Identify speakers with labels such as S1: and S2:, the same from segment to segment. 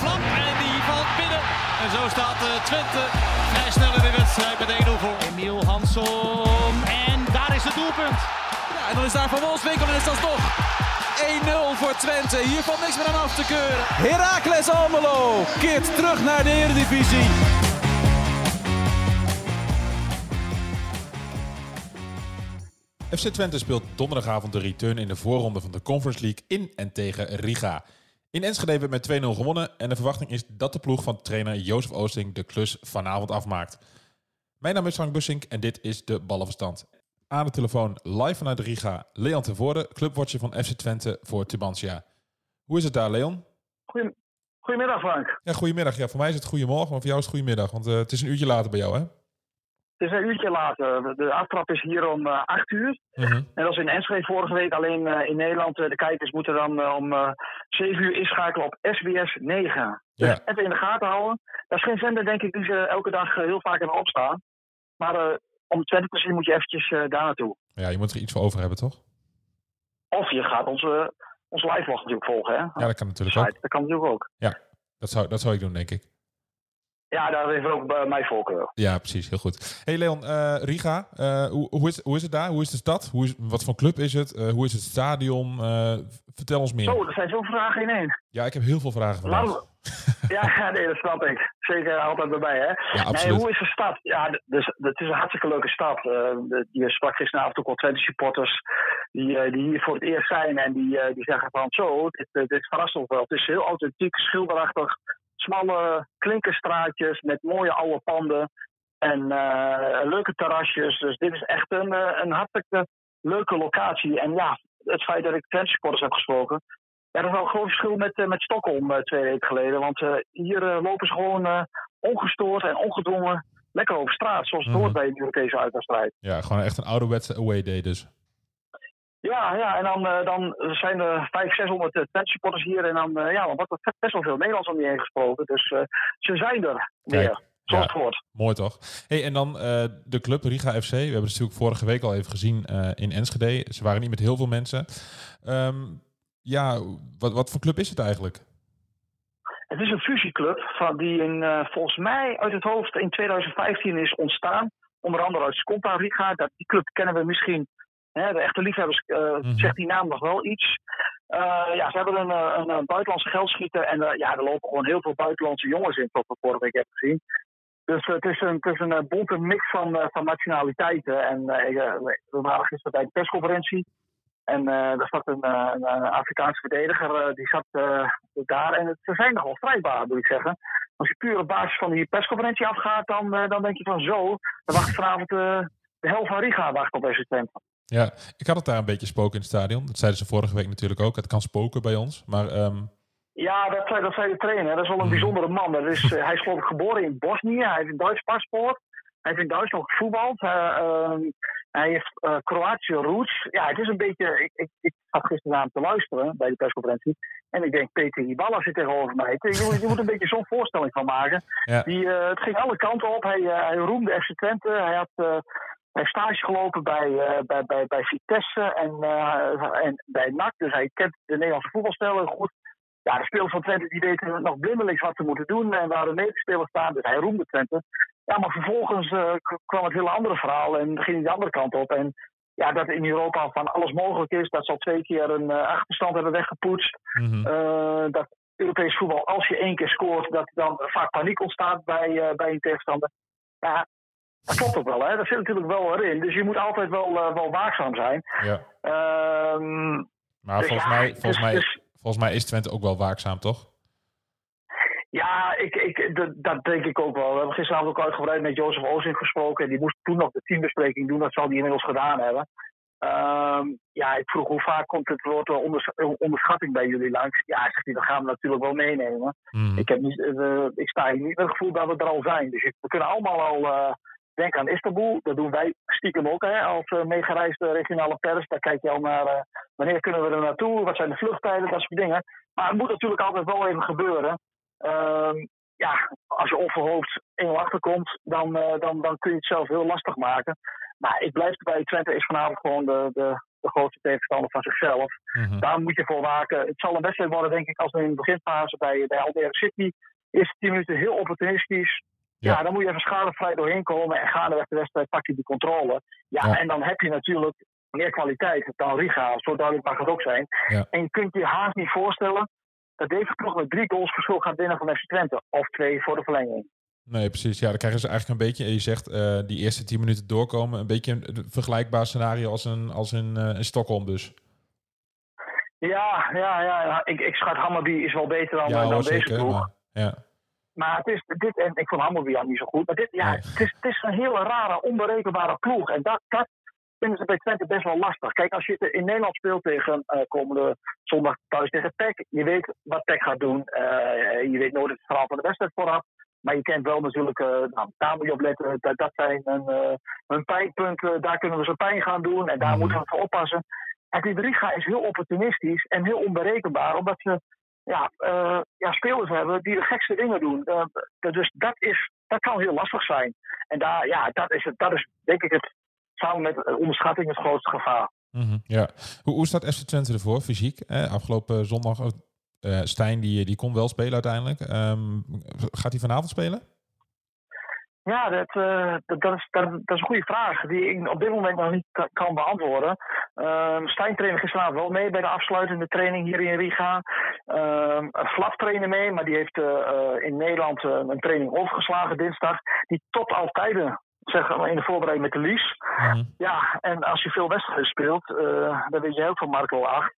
S1: Flap en die valt binnen. En zo staat uh, Twente vrij snel in de wedstrijd met 1-0 voor. Emiel Hansson. En daar is het doelpunt.
S2: Ja, en dan is daar Van Wolfswinkel en is dat toch 1-0 voor Twente. Hier valt niks meer aan af te keuren. Heracles Almelo keert terug naar de Eredivisie.
S3: FC Twente speelt donderdagavond de return in de voorronde van de Conference League in en tegen Riga. In Enschede werd met 2-0 gewonnen en de verwachting is dat de ploeg van trainer Jozef Oosting de klus vanavond afmaakt. Mijn naam is Frank Bussink en dit is de Ballenverstand. Aan de telefoon live vanuit Riga, Leon Tervoorde, clubwatcher van FC Twente voor Tubantia. Hoe is het daar, Leon?
S4: Goedemiddag, Frank.
S3: Ja, goedemiddag. Ja, voor mij is het goedemorgen, maar voor jou is het goedemiddag, want uh, het is een uurtje later bij jou, hè?
S4: Het is een uurtje later. De aftrap is hier om uh, 8 uur. Uh -huh. En dat is in Enschede vorige week. Alleen uh, in Nederland, de kijkers moeten dan om 7 uur inschakelen op SBS 9. Dus even in de gaten houden. Dat is geen zender, denk ik, die ze elke dag heel vaak hebben opstaan. Maar om te zien moet je eventjes daar naartoe.
S3: Ja, je moet er iets voor over hebben, toch?
S4: Of je gaat onze, onze live natuurlijk volgen, hè?
S3: Ja, dat kan natuurlijk
S4: Site,
S3: ook.
S4: Dat kan natuurlijk ook.
S3: Ja, dat zou, dat zou ik doen, denk ik.
S4: Ja, daar heeft ook bij mij voorkeur.
S3: Ja, precies. Heel goed. Hey Leon, uh, Riga, uh, hoe, hoe, is, hoe is het daar? Hoe is de stad? Hoe is, wat voor club is het? Uh, hoe is het stadion? vertel ons meer.
S4: Zo, er zijn zoveel vragen in één.
S3: Ja, ik heb heel veel vragen vandaag.
S4: Ja, nee, dat snap ik. Zeker altijd bij mij, hè?
S3: Ja, absoluut.
S4: Nee, hoe is de stad? Ja, dus, het is een hartstikke leuke stad. Je sprak gisteravond ook al Twente supporters die, die hier voor het eerst zijn en die, die zeggen van zo, dit, dit verrast ons wel. Het is heel authentiek, schilderachtig, smalle klinkerstraatjes met mooie oude panden en leuke terrasjes. Dus dit is echt een, een hartstikke leuke locatie. En ja, het feit dat ik Twente supporters heb gesproken, ja, dat is wel een groot verschil met, uh, met Stockholm uh, twee weken geleden. Want hier lopen ze gewoon ongestoord en ongedwongen lekker over straat. Zoals het
S3: Mhm.
S4: hoort bij een Europese uitwedstrijd.
S3: Ja, gewoon echt een ouderwetse away day dus.
S4: Ja, ja, en dan, dan zijn er 500, 600 uh, supporters hier. En dan, ja, dan wordt er best wel veel Nederlands om je heen gesproken. Dus ze zijn er weer.
S3: Kijk,
S4: Zoals
S3: ja. Mooi toch? Hey, en dan uh, de club Riga FC. We hebben het natuurlijk vorige week al even gezien uh, in Enschede. Ze waren niet met heel veel mensen. Um, ja, wat, wat voor club is het eigenlijk?
S4: Het is een fusieclub van die in, uh, volgens mij uit het hoofd in 2015 is ontstaan. Onder andere uit Sconta Riga. Dat, die club kennen we misschien. Hè, de echte liefhebbers mm -hmm. zegt die naam nog wel iets. ja, ze hebben een, een, een buitenlandse geldschieter. En ja, er lopen gewoon heel veel buitenlandse jongens in, tot we vorige week hebben gezien. Dus het is een, het is een bonte mix van, van nationaliteiten. En we waren gisteren bij de persconferentie. En daar zat een, een, een Afrikaanse verdediger, die zat daar. En het, ze zijn nogal strijdbaar, moet ik zeggen. Als je puur op basis van die persconferentie afgaat, dan, dan denk je van zo. Dan wacht vanavond de helft van Riga wacht op deze Twente.
S3: Ja, ik had het daar een beetje spoken in het stadion. Dat zeiden ze vorige week natuurlijk ook. Het kan spoken bij ons, maar... Um...
S4: Ja, dat zei, dat zei de trainer. Dat is wel een bijzondere man. Dat is, uh, hij is geloof ik geboren in Bosnië. Hij heeft een Duits paspoort. Hij heeft in Duitsland gevoetbald. Uh, uh, hij heeft uh, Kroatische roots. Ja, het is een beetje... Ik, ik, ik zat gisteravond te luisteren bij de persconferentie. En ik denk, Peter Hiballa zit tegenover mij. Je moet, je moet een beetje zo'n voorstelling van maken.
S3: Ja.
S4: Die, het ging alle kanten op. Hij, hij roemde FC Twente. Hij had... Hij heeft stage gelopen bij, uh, bij, bij, bij Vitesse en, uh, en bij NAC. Dus hij kent de Nederlandse voetbalstijl goed. Ja, de spelers van Twente die weten nog blindelings wat ze moeten doen en waar de medespelers staan. Dus hij roemde Twente. Ja, maar vervolgens uh, kwam het hele andere verhaal en ging hij de andere kant op. En ja, dat in Europa van alles mogelijk is. Dat ze al twee keer een achterstand hebben weggepoetst.
S3: Mm -hmm.
S4: uh, dat Europees voetbal, als je één keer scoort, dat dan vaak paniek ontstaat bij, bij een tegenstander. Ja, dat klopt ook wel, hè. Dat zit natuurlijk wel erin. Dus je moet altijd wel, uh, wel waakzaam zijn.
S3: Ja.
S4: Um,
S3: maar
S4: dus
S3: volgens,
S4: ja,
S3: mij, volgens,
S4: dus,
S3: mij,
S4: dus,
S3: volgens mij is Twente ook wel waakzaam, toch?
S4: Ja, ik, ik, dat, denk ik ook wel. We hebben gisteravond ook uitgebreid met Jozef Oosing gesproken. Die moest toen nog de teambespreking doen. Dat zal hij inmiddels gedaan hebben. Um, ja, ik vroeg hoe vaak komt het woord onders onderschatting bij jullie langs. Ja, zegt hij, dat gaan we natuurlijk wel meenemen.
S3: Mm.
S4: Ik, heb niet, uh, ik sta hier niet met het gevoel dat we er al zijn. Dus we kunnen allemaal al uh, denken aan Istanbul. Dat doen wij stiekem ook hè, als uh, meegereisde regionale pers. Daar kijk je al naar wanneer kunnen we er naartoe, wat zijn de vluchttijden, dat soort dingen. Maar het moet natuurlijk altijd wel even gebeuren. Um, ja, als je onverhoopt 1-0 achterkomt, dan, uh, dan, dan kun je het zelf heel lastig maken. Maar ik blijf erbij, Twente is vanavond gewoon de, de, de grootste tegenstander van zichzelf.
S3: Mhm.
S4: Daar moet je voor waken. Het zal een wedstrijd worden, denk ik, als we in de beginfase bij, bij Almere City. Eerste 10 minuten heel opportunistisch. Ja.
S3: Ja.
S4: dan moet je even schadevrij doorheen komen. En gaandeweg de wedstrijd pak je die controle. Ja,
S3: Ja.
S4: en dan heb je natuurlijk meer kwaliteit dan Riga. Zo duidelijk mag het ook zijn.
S3: Ja.
S4: En je kunt je haast niet voorstellen dat deze ploeg met drie goals verschil gaat winnen van FC Twente. Of twee voor de verlenging.
S3: Nee, precies. Ja, dan krijgen ze eigenlijk een beetje, je zegt, eh, die eerste 10 minuten doorkomen. Een beetje een vergelijkbaar scenario als, een, als in, eh, in Stockholm dus.
S4: Ja, ja, ja. Ik, ik schat Hammerby is wel beter dan,
S3: ja,
S4: dan deze
S3: zeker.
S4: ploeg.
S3: Maar, ja.
S4: Maar het is dit, en ik vond al niet zo goed. Maar dit, ja,
S3: Nee.
S4: het, is, het is een hele rare, onberekenbare ploeg. En dat, dat vinden ze bij Twente best wel lastig. Kijk, als je in Nederland speelt tegen eh, komende zondag thuis tegen PEC. Je weet wat PEC gaat doen. Eh, je weet nooit het verhaal van de wedstrijd vooraf. Maar je kent wel natuurlijk, eh nou, daar moet je op letten. Dat, dat zijn hun, hun pijnpunten. Daar kunnen we ze pijn gaan doen. En daar
S3: Mhm.
S4: moeten we voor oppassen. En die Riga is heel opportunistisch en heel onberekenbaar. Omdat ze ja, eh, ja, spelers hebben die de gekste dingen doen. Eh, dus dat, is, dat kan heel lastig zijn. En daar, ja, dat, is het, dat is denk ik het, samen met onderschatting het grootste gevaar.
S3: Mhm, ja. Hoe, hoe staat FC Twente ervoor, fysiek? Afgelopen zondag, eh Stijn die, die kon wel spelen uiteindelijk. Ehm, gaat hij vanavond spelen?
S4: Ja, dat, eh, dat, dat is, dat, dat is een goede vraag die ik op dit moment nog niet ka- kan beantwoorden. Ehm Stijn trainde gisteravond wel mee bij de afsluitende training hier in Riga. Ehm Flap trainde mee, maar die heeft eh, in Nederland eh, een training overgeslagen dinsdag. Die topt altijd zeg maar, in de voorbereiding met de Lies.
S3: Mhm.
S4: Ja, en als je veel wedstrijden speelt, dan weet je ook van Marco 8.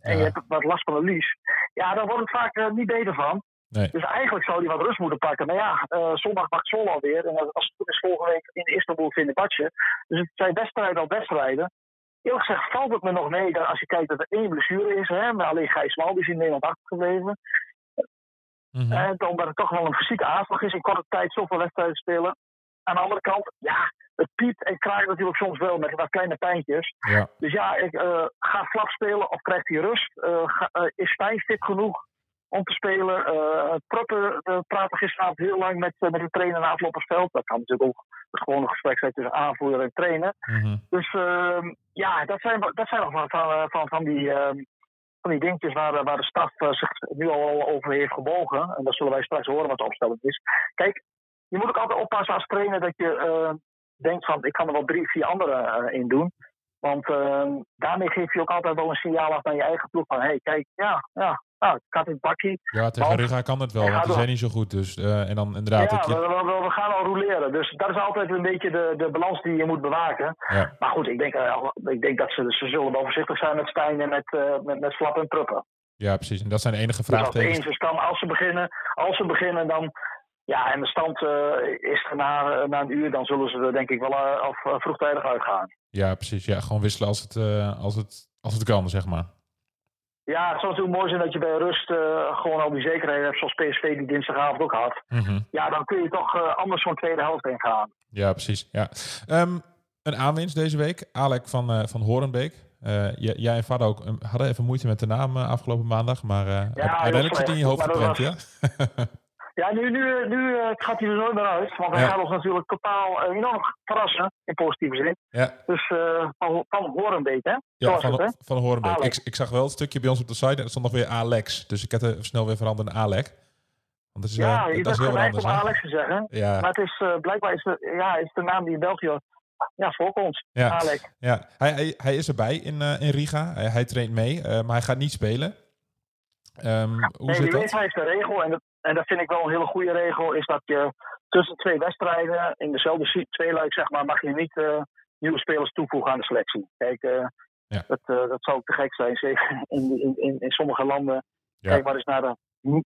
S4: En
S3: Ja.
S4: je hebt wat last van de lies. Ja, daar wordt het vaak niet beter van.
S3: Nee.
S4: Dus eigenlijk zou hij wat rust moeten pakken. Maar ja, eh, zondag mag Zwolle alweer. En als het goed is volgende week in Istanbul Fenerbahce. Dus het zijn wedstrijden op wedstrijden. Eerlijk gezegd valt het me nog mee dat als je kijkt dat er één blessure is. Hè, maar alleen Gijs Mal is in Nederland achtergebleven.
S3: Mhm.
S4: En omdat het toch wel een fysieke aanslag is in korte tijd zoveel wedstrijden spelen. Aan de andere kant, ja, het piept en kraakt natuurlijk soms wel met wat kleine pijntjes.
S3: Ja.
S4: Dus ja, ik, eh, ga Flap spelen of krijgt hij rust? Eh, ga- eh, is Stijn fit genoeg om te spelen? Uh, Proppen uh, praatte gisteravond heel lang met, eh, met de trainer na afloop op het veld. Dat kan natuurlijk ook een gewone gesprek zijn tussen aanvoerder en trainer.
S3: Mhm.
S4: Dus ehm, ja, dat zijn, dat zijn nog van, van, van, van die, ehm, van die dingetjes waar, waar de staf eh, zich nu al over heeft gebogen. En dat zullen wij straks horen wat de opstelling is. Kijk, je moet ook altijd oppassen als trainer dat je eh, denkt van ik kan er wel drie, vier anderen eh, in doen. Want ehm, daarmee geef je ook altijd wel een signaal af naar je eigen ploeg van hé, hey, kijk, ja, ja, nou, bakkie.
S3: Ja, tegen Riga kan het wel, want die zijn niet zo goed. Dus, eh, en dan inderdaad...
S4: ja,
S3: je-
S4: we, we, we gaan al roleren. Dus dat is altijd een beetje de, de balans die je moet bewaken.
S3: ja.
S4: Maar goed, ik denk, eh, ik denk dat ze, ze zullen wel voorzichtig zijn met Stijn en met, eh, met, met Flap en Pruppen.
S3: ja, precies. En dat zijn de enige
S4: Dus als
S3: vraagtekens.
S4: is, dan als ze beginnen, als ze beginnen dan... Ja, en de stand is er na, na een uur, dan zullen ze er denk ik wel eh, vroegtijdig uitgaan.
S3: Ja, precies. Ja, gewoon wisselen als het, als het, als het kan, zeg maar.
S4: Ja, het zou natuurlijk mooi zijn dat je bij rust eh, gewoon al die zekerheid hebt, zoals PSV die dinsdagavond ook had.
S3: Mhm.
S4: Ja, dan kun je toch eh, anders zo'n tweede helft in gaan.
S3: Ja, precies. Ja. Ehm, een aanwinst deze week. Alek van, eh van Horenbeek. Jij en Vado ook, eh, hadden even moeite met de naam afgelopen maandag. Maar
S4: heel
S3: uiteindelijk zit hij in je hoofd geprent, ja?
S4: Ja, nu, nu, nu eh, gaat hij er nooit meer uit. Want hij
S3: Ja.
S4: gaat ons natuurlijk totaal eh, enorm verrassen, in positieve zin.
S3: ja.
S4: Dus eh van, van Horenbeek, hè?
S3: Ja,
S4: was het, hè?
S3: van, van Horenbeek. Ik, ik zag wel het stukje bij ons op de site en er stond nog weer Alex. Dus ik heb er snel weer veranderd naar Alek. Want dat is,
S4: Ja,
S3: eh, dat is heel wat anders.
S4: om? Alex te zeggen.
S3: Ja,
S4: Maar het is eh, blijkbaar is de, ja, is de naam die in België ja, voorkomt.
S3: ja.
S4: Alex.
S3: ja. Hij, hij, hij is erbij in, eh, in Riga. Hij, hij traint mee, eh, maar hij gaat niet spelen. Ehm, hoe
S4: Nee,
S3: zit
S4: die
S3: dat?
S4: UEFA heeft een regel, en dat, en dat vind ik wel een hele goede regel, is dat je tussen twee wedstrijden, in dezelfde tweeluik zeg maar, mag je niet eh, nieuwe spelers toevoegen aan de selectie. Kijk, eh,
S3: Ja.
S4: dat, eh, dat zou te gek zijn, zeker in, in, in, in sommige landen.
S3: Ja.
S4: Kijk maar eens naar de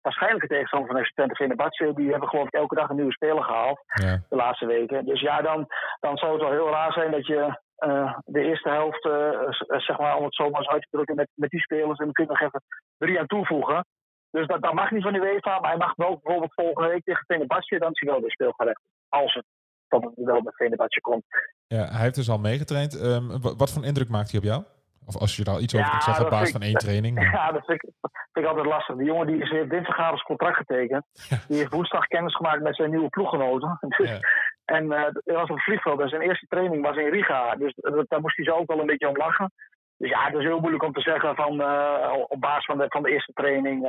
S4: waarschijnlijke tegenstander van Twente Fenerbahce. Die hebben geloof ik elke dag een nieuwe speler gehaald
S3: Ja.
S4: de laatste weken. Dus ja, dan, dan zou het wel heel raar zijn dat je de eerste helft, zeg maar, om het zo maar eens uit te drukken, met, met die spelers. En dan kun je nog even drie aan toevoegen. Dus dat, dat mag niet van de UEFA, maar hij mag wel bijvoorbeeld volgende week tegen Fenerbahce, dan is hij wel weer speelgerecht. Als het tot het wel met Fenerbahce komt.
S3: Ja, hij heeft dus al meegetraind. Ehm, wa- wat voor indruk maakt hij op jou? Of als je er al iets over
S4: Ja,
S3: kunt zeggen op basis van één training.
S4: Ja, dat vind ik, vind ik altijd lastig. Die jongen die is heeft dinsdagavond contract getekend. Die heeft woensdag kennis gemaakt met zijn nieuwe ploeggenoten. Dus
S3: Ja.
S4: En uh, was op het vliegveld en zijn eerste training was in Riga. Dus daar moest hij zo ook wel een beetje om lachen. Dus ja, het is heel moeilijk om te zeggen van, op basis van de, van de eerste training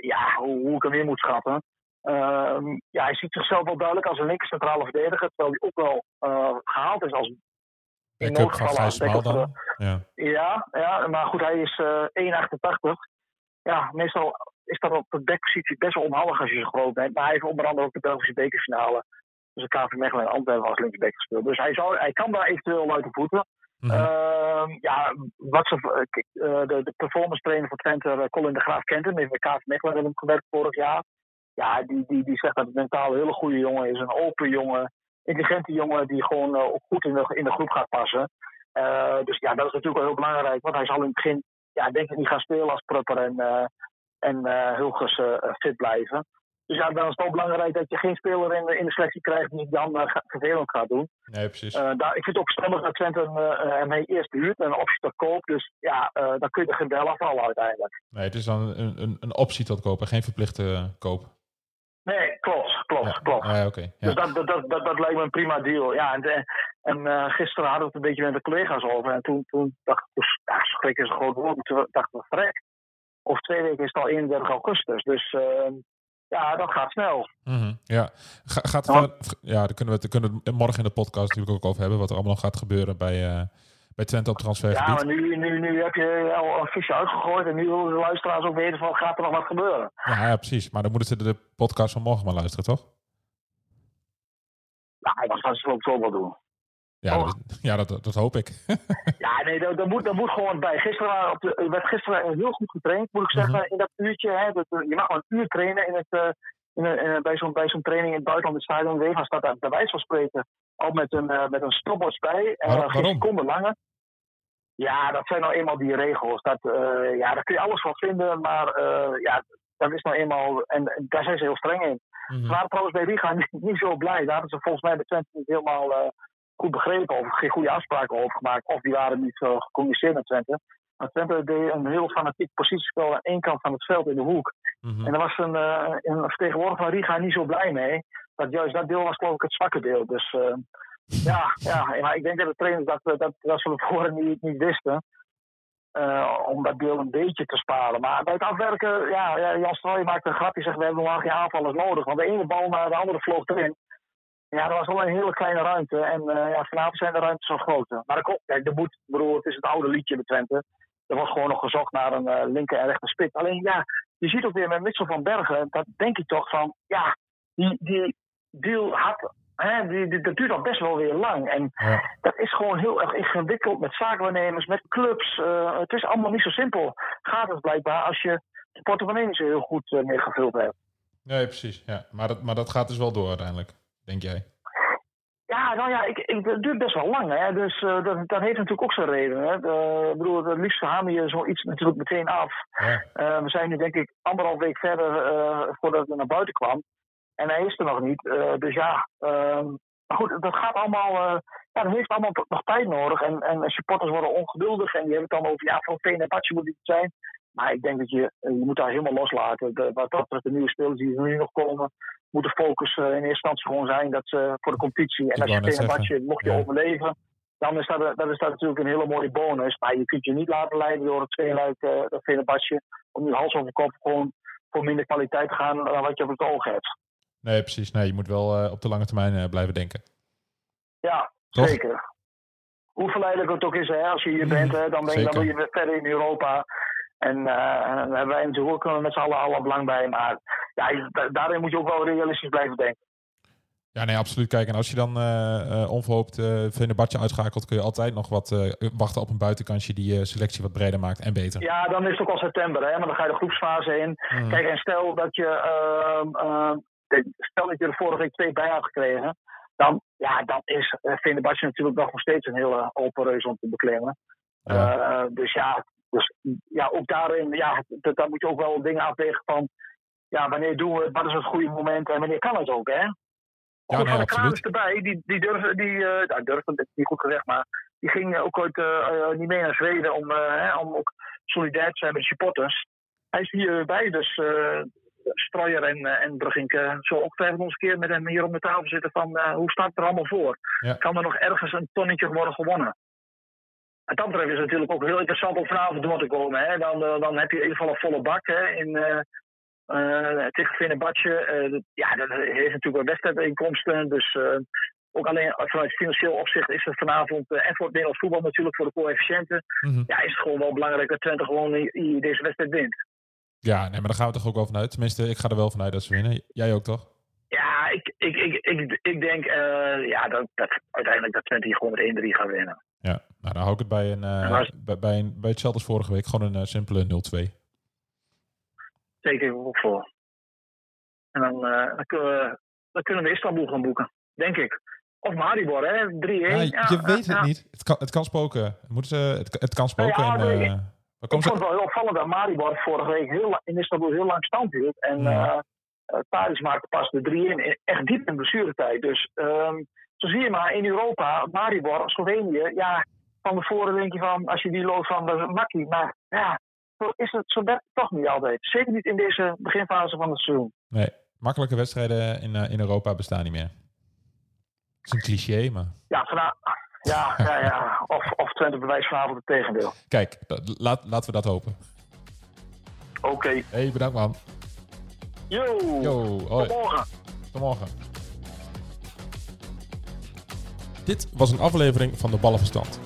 S4: ja, hoe, hoe ik hem in moet schatten. Ehm, ja, hij ziet zichzelf wel duidelijk als een linker centrale verdediger. Terwijl hij ook wel gehaald is als
S3: in noodgevallen dan? Ja.
S4: ja. Ja, maar goed, hij is 1,88. Ja, meestal is dat op de backpositie best wel onhandig als je zo groot bent. Maar hij heeft onder andere ook de Belgische bekerfinale. Dus de KV Mechelen en Antwerpen als linksback gespeeld. Dus hij, zou, hij kan daar eventueel uit de voeten. Mm ja, wat ze, uh, de, de performance trainer voor Twente, uh, Colin de Graaf kent hem. Heeft bij KV Mechelen hem gewerkt vorig jaar. Ja, die, die, die zegt dat het mentaal een hele goede jongen is. Een open jongen. Intelligente jongen die gewoon goed in de, in de groep gaat passen. dus ja, dat is natuurlijk wel heel belangrijk. Want hij zal in het begin, ja, denk ik, niet gaan spelen als Prupper en, en Hulgers fit blijven. Dus ja, dan is het ook belangrijk dat je geen speler in de, in de selectie krijgt die dan uh, vervelend gaat doen.
S3: Nee, precies.
S4: Uh, daar, ik vind het ook verstandig dat Twente hem uh, eerst huurt en een optie tot koop. Dus ja, dan kun je er geen bel afvallen uiteindelijk.
S3: Nee, het is dan een, een, een optie tot kopen, geen verplichte koop.
S4: Nee, klopt, klopt,
S3: ja.
S4: klopt.
S3: Ja, okay.
S4: ja. Dus dat, dat, dat, dat, dat lijkt me een prima deal. Ja, en, en gisteren hadden we het een beetje met de collega's over. En toen, toen dacht ik, dus, ja, schrik is een groot woord. Toen dacht ik, vrek of twee weken is het al 31 augustus. Dus uh, ja, dat gaat snel.
S3: Mm -hmm. Ja, Ga, gaat ja. ja, daar kunnen we het kunnen we morgen in de podcast natuurlijk ook over hebben. Wat er allemaal nog gaat gebeuren bij, uh, bij Twente op transfergebied.
S4: Ja, maar nu, nu, nu heb je al een visje uitgegooid. En nu willen de luisteraars ook weten van gaat er nog wat gebeuren.
S3: Ja, ja precies. Maar dan moeten ze de podcast van morgen maar luisteren, toch?
S4: Nou, dat gaan ze ook zo wel doen.
S3: Ja, dat, ja dat, dat hoop ik.
S4: ja, nee, dat, dat, moet, dat moet gewoon bij. Gisteren op de, werd gisteren heel goed getraind, moet ik zeggen, mm -hmm. in dat uurtje. Hè, dat, je mag wel een uur trainen in het, uh, in, in, bij zo'n bij zo'n training in het buitenland. Het stadion Weva staat daar bij wijze van spreken al met een, uh, met een stopwatch bij. En
S3: Waar,
S4: uh, geen seconde langer. Ja, dat zijn nou eenmaal die regels. Dat, ja, daar kun je alles van vinden, maar ja, dat is nou eenmaal. En, en daar zijn ze heel streng in. Mm -hmm. Ze waren trouwens bij Riga niet, niet zo blij. Daar hadden ze volgens mij bij Twente niet helemaal goed begrepen of geen goede afspraken over gemaakt. Of die waren niet zo gecommuniceerd met Twente. Maar Twente deed een heel fanatiek positiespel aan één kant van het veld in de hoek.
S3: Mhm.
S4: Mm -hmm. En daar was een, uh, een vertegenwoordiger van Riga niet zo blij mee. Dat juist dat deel was geloof ik het zwakke deel. Dus uh, ja, ja, maar ik denk dat de trainers dat, dat, dat ze tevoren niet, niet wisten. Uh, om dat deel een beetje te sparen. Maar bij het afwerken, ja, ja Jan Strooij maakt een grapje. Zegt, we hebben nog geen aanvallers nodig. Want de ene bal naar de andere vloog erin. Ja, dat was wel een hele kleine ruimte. En uh, ja, vanavond zijn de ruimtes zo groter. Maar dat, kijk, de moet, bedoel, het is het oude liedje bij Twente. Er wordt gewoon nog gezocht naar een uh, linker en rechter spit. Alleen ja, je ziet ook weer met Mitchell van Bergen, dat denk ik toch van, ja, die, die deal had, hè, die, die, dat duurt al best wel weer lang. En
S3: ja.
S4: dat is gewoon heel erg ingewikkeld met zaakwaarnemers, met clubs. Uh, het is allemaal niet zo simpel. Gaat het blijkbaar als je de portemonnee niet zo heel goed uh, meer gevuld hebt.
S3: Nee, precies. Ja. Maar, dat, maar dat gaat dus wel door uiteindelijk, denk jij?
S4: Ja, nou ja, ik, ik, het duurt best wel lang. Hè? Dus uh, dat, dat heeft natuurlijk ook zijn reden. Hè? De, ik bedoel, het liefst haal je zoiets natuurlijk meteen af.
S3: Ja.
S4: Uh, we zijn nu denk ik anderhalf week verder uh, voordat het naar buiten kwam. En hij is er nog niet. dus ja, ehm, maar goed, dat gaat allemaal. ja, dat heeft allemaal nog tijd nodig. En, en supporters worden ongeduldig. En die hebben het dan over, ja, van Veen en Batje moet het zijn. Maar ik denk dat je, je moet daar helemaal loslaten. De, wat dat betreft de nieuwe spelers die er nu nog komen, moet de focus uh, in eerste instantie gewoon zijn dat ze voor de competitie. En als je tegen badje, mocht je ja. overleven, dan is, dat, dat is dat natuurlijk een hele mooie bonus. Maar je kunt je niet laten leiden door het tweeluik, uh, om nu hals over kop gewoon voor minder kwaliteit te gaan dan wat je op het oog hebt.
S3: Nee, precies. Nee, je moet wel uh, op de lange termijn blijven denken.
S4: Ja, Toch? zeker. Hoe verleidelijk het ook is, hè, als je hier bent, hè, dan, ben je, dan wil je weer verder in Europa. En uh, daar hebben wij natuurlijk ook met z'n allen alle belang bij. Maar ja, daarin moet je ook wel realistisch blijven denken.
S3: Ja, nee, absoluut. Kijk, en als je dan uh, uh, onverhoopt uh, Venebatje uitschakelt, kun je altijd nog wat wachten op een buitenkansje die je selectie wat breder maakt en beter.
S4: Ja, dan is het ook al september, hè? maar dan ga je de groepsfase in. Mm. Kijk, en stel dat je, stel dat je er vorige week twee bij had gekregen, dan, ja, dan is Venebatje natuurlijk nog steeds een hele open reus om te beklimmen. Ja. dus ja, dus ja, ook daarin, ja, daar moet je ook wel dingen afwegen van, ja, wanneer doen we het, wat is het goede moment en wanneer kan het ook, hè?
S3: Ja, nee,
S4: van de erbij, die, die durven, die, uh, nou, dat is niet goed gezegd, maar die ging ook ooit uh, uh, niet mee naar Zweden om, hè, om ook solidair te zijn met de supporters. Hij is hierbij, dus Strooier en, en Brugink zo ook nog eens een keer met hem hier op de tafel zitten van hoe staat het er allemaal voor? Kan er nog ergens een tonnetje worden gewonnen? En dat betreft is het natuurlijk ook heel interessant om vanavond door te komen. Hè. Dan, dan heb je in ieder geval een volle bak hè, in, uh, tegen Fenerbahce. ja, dat heeft natuurlijk wel wedstrijdinkomsten. Dus ook alleen vanuit financieel opzicht is het vanavond, en voor het Nederlands voetbal natuurlijk, voor de coëfficiënten, mm ja, is het gewoon wel belangrijk dat Twente gewoon deze wedstrijd wint.
S3: Ja, nee, maar daar gaan we toch ook wel vanuit. Tenminste, ik ga er wel vanuit dat ze winnen. Jij ook toch?
S4: Ja, ik, ik, ik, ik, ik denk ja, dat, dat uiteindelijk dat Twente hier gewoon met 1-3 gaat winnen.
S3: Ja, nou dan hou ik het bij, een, uh, bij, bij, een, bij hetzelfde als vorige week. Gewoon een uh, simpele 0-2.
S4: Zeker ook voor. En dan, dan, kunnen we, dan kunnen we Istanbul gaan boeken, denk ik. Of Maribor, hè? 3-1. Ja,
S3: je weet het niet. Het kan, het kan spoken. Moeten ze, het, het kan spoken. Ja, en, uh,
S4: ik vond het wel heel opvallend dat Maribor vorige week heel, in Istanbul heel lang stand hield. En ja. Paris maakte pas de 3-1 echt diep in blessuretijd. Dus um, zo zie je maar in Europa, Maribor, Slovenië, ja, van tevoren denk je van, als je die loopt van, dat is makkie. Maar ja, zo is het zo werkt toch niet altijd. Zeker niet in deze beginfase van het seizoen.
S3: Nee, makkelijke wedstrijden in, uh, in Europa bestaan niet meer is een cliché, maar...
S4: Ja, ja, ja, ja. Of, of Twente bewijst vanavond het tegendeel.
S3: Kijk, laat, laten we dat hopen.
S4: Oké. Okay.
S3: Hey, bedankt man.
S4: Yo.
S3: Yo.
S4: Hoi. Tot morgen.
S3: Tot morgen. Dit was een aflevering van de Ballenverstand.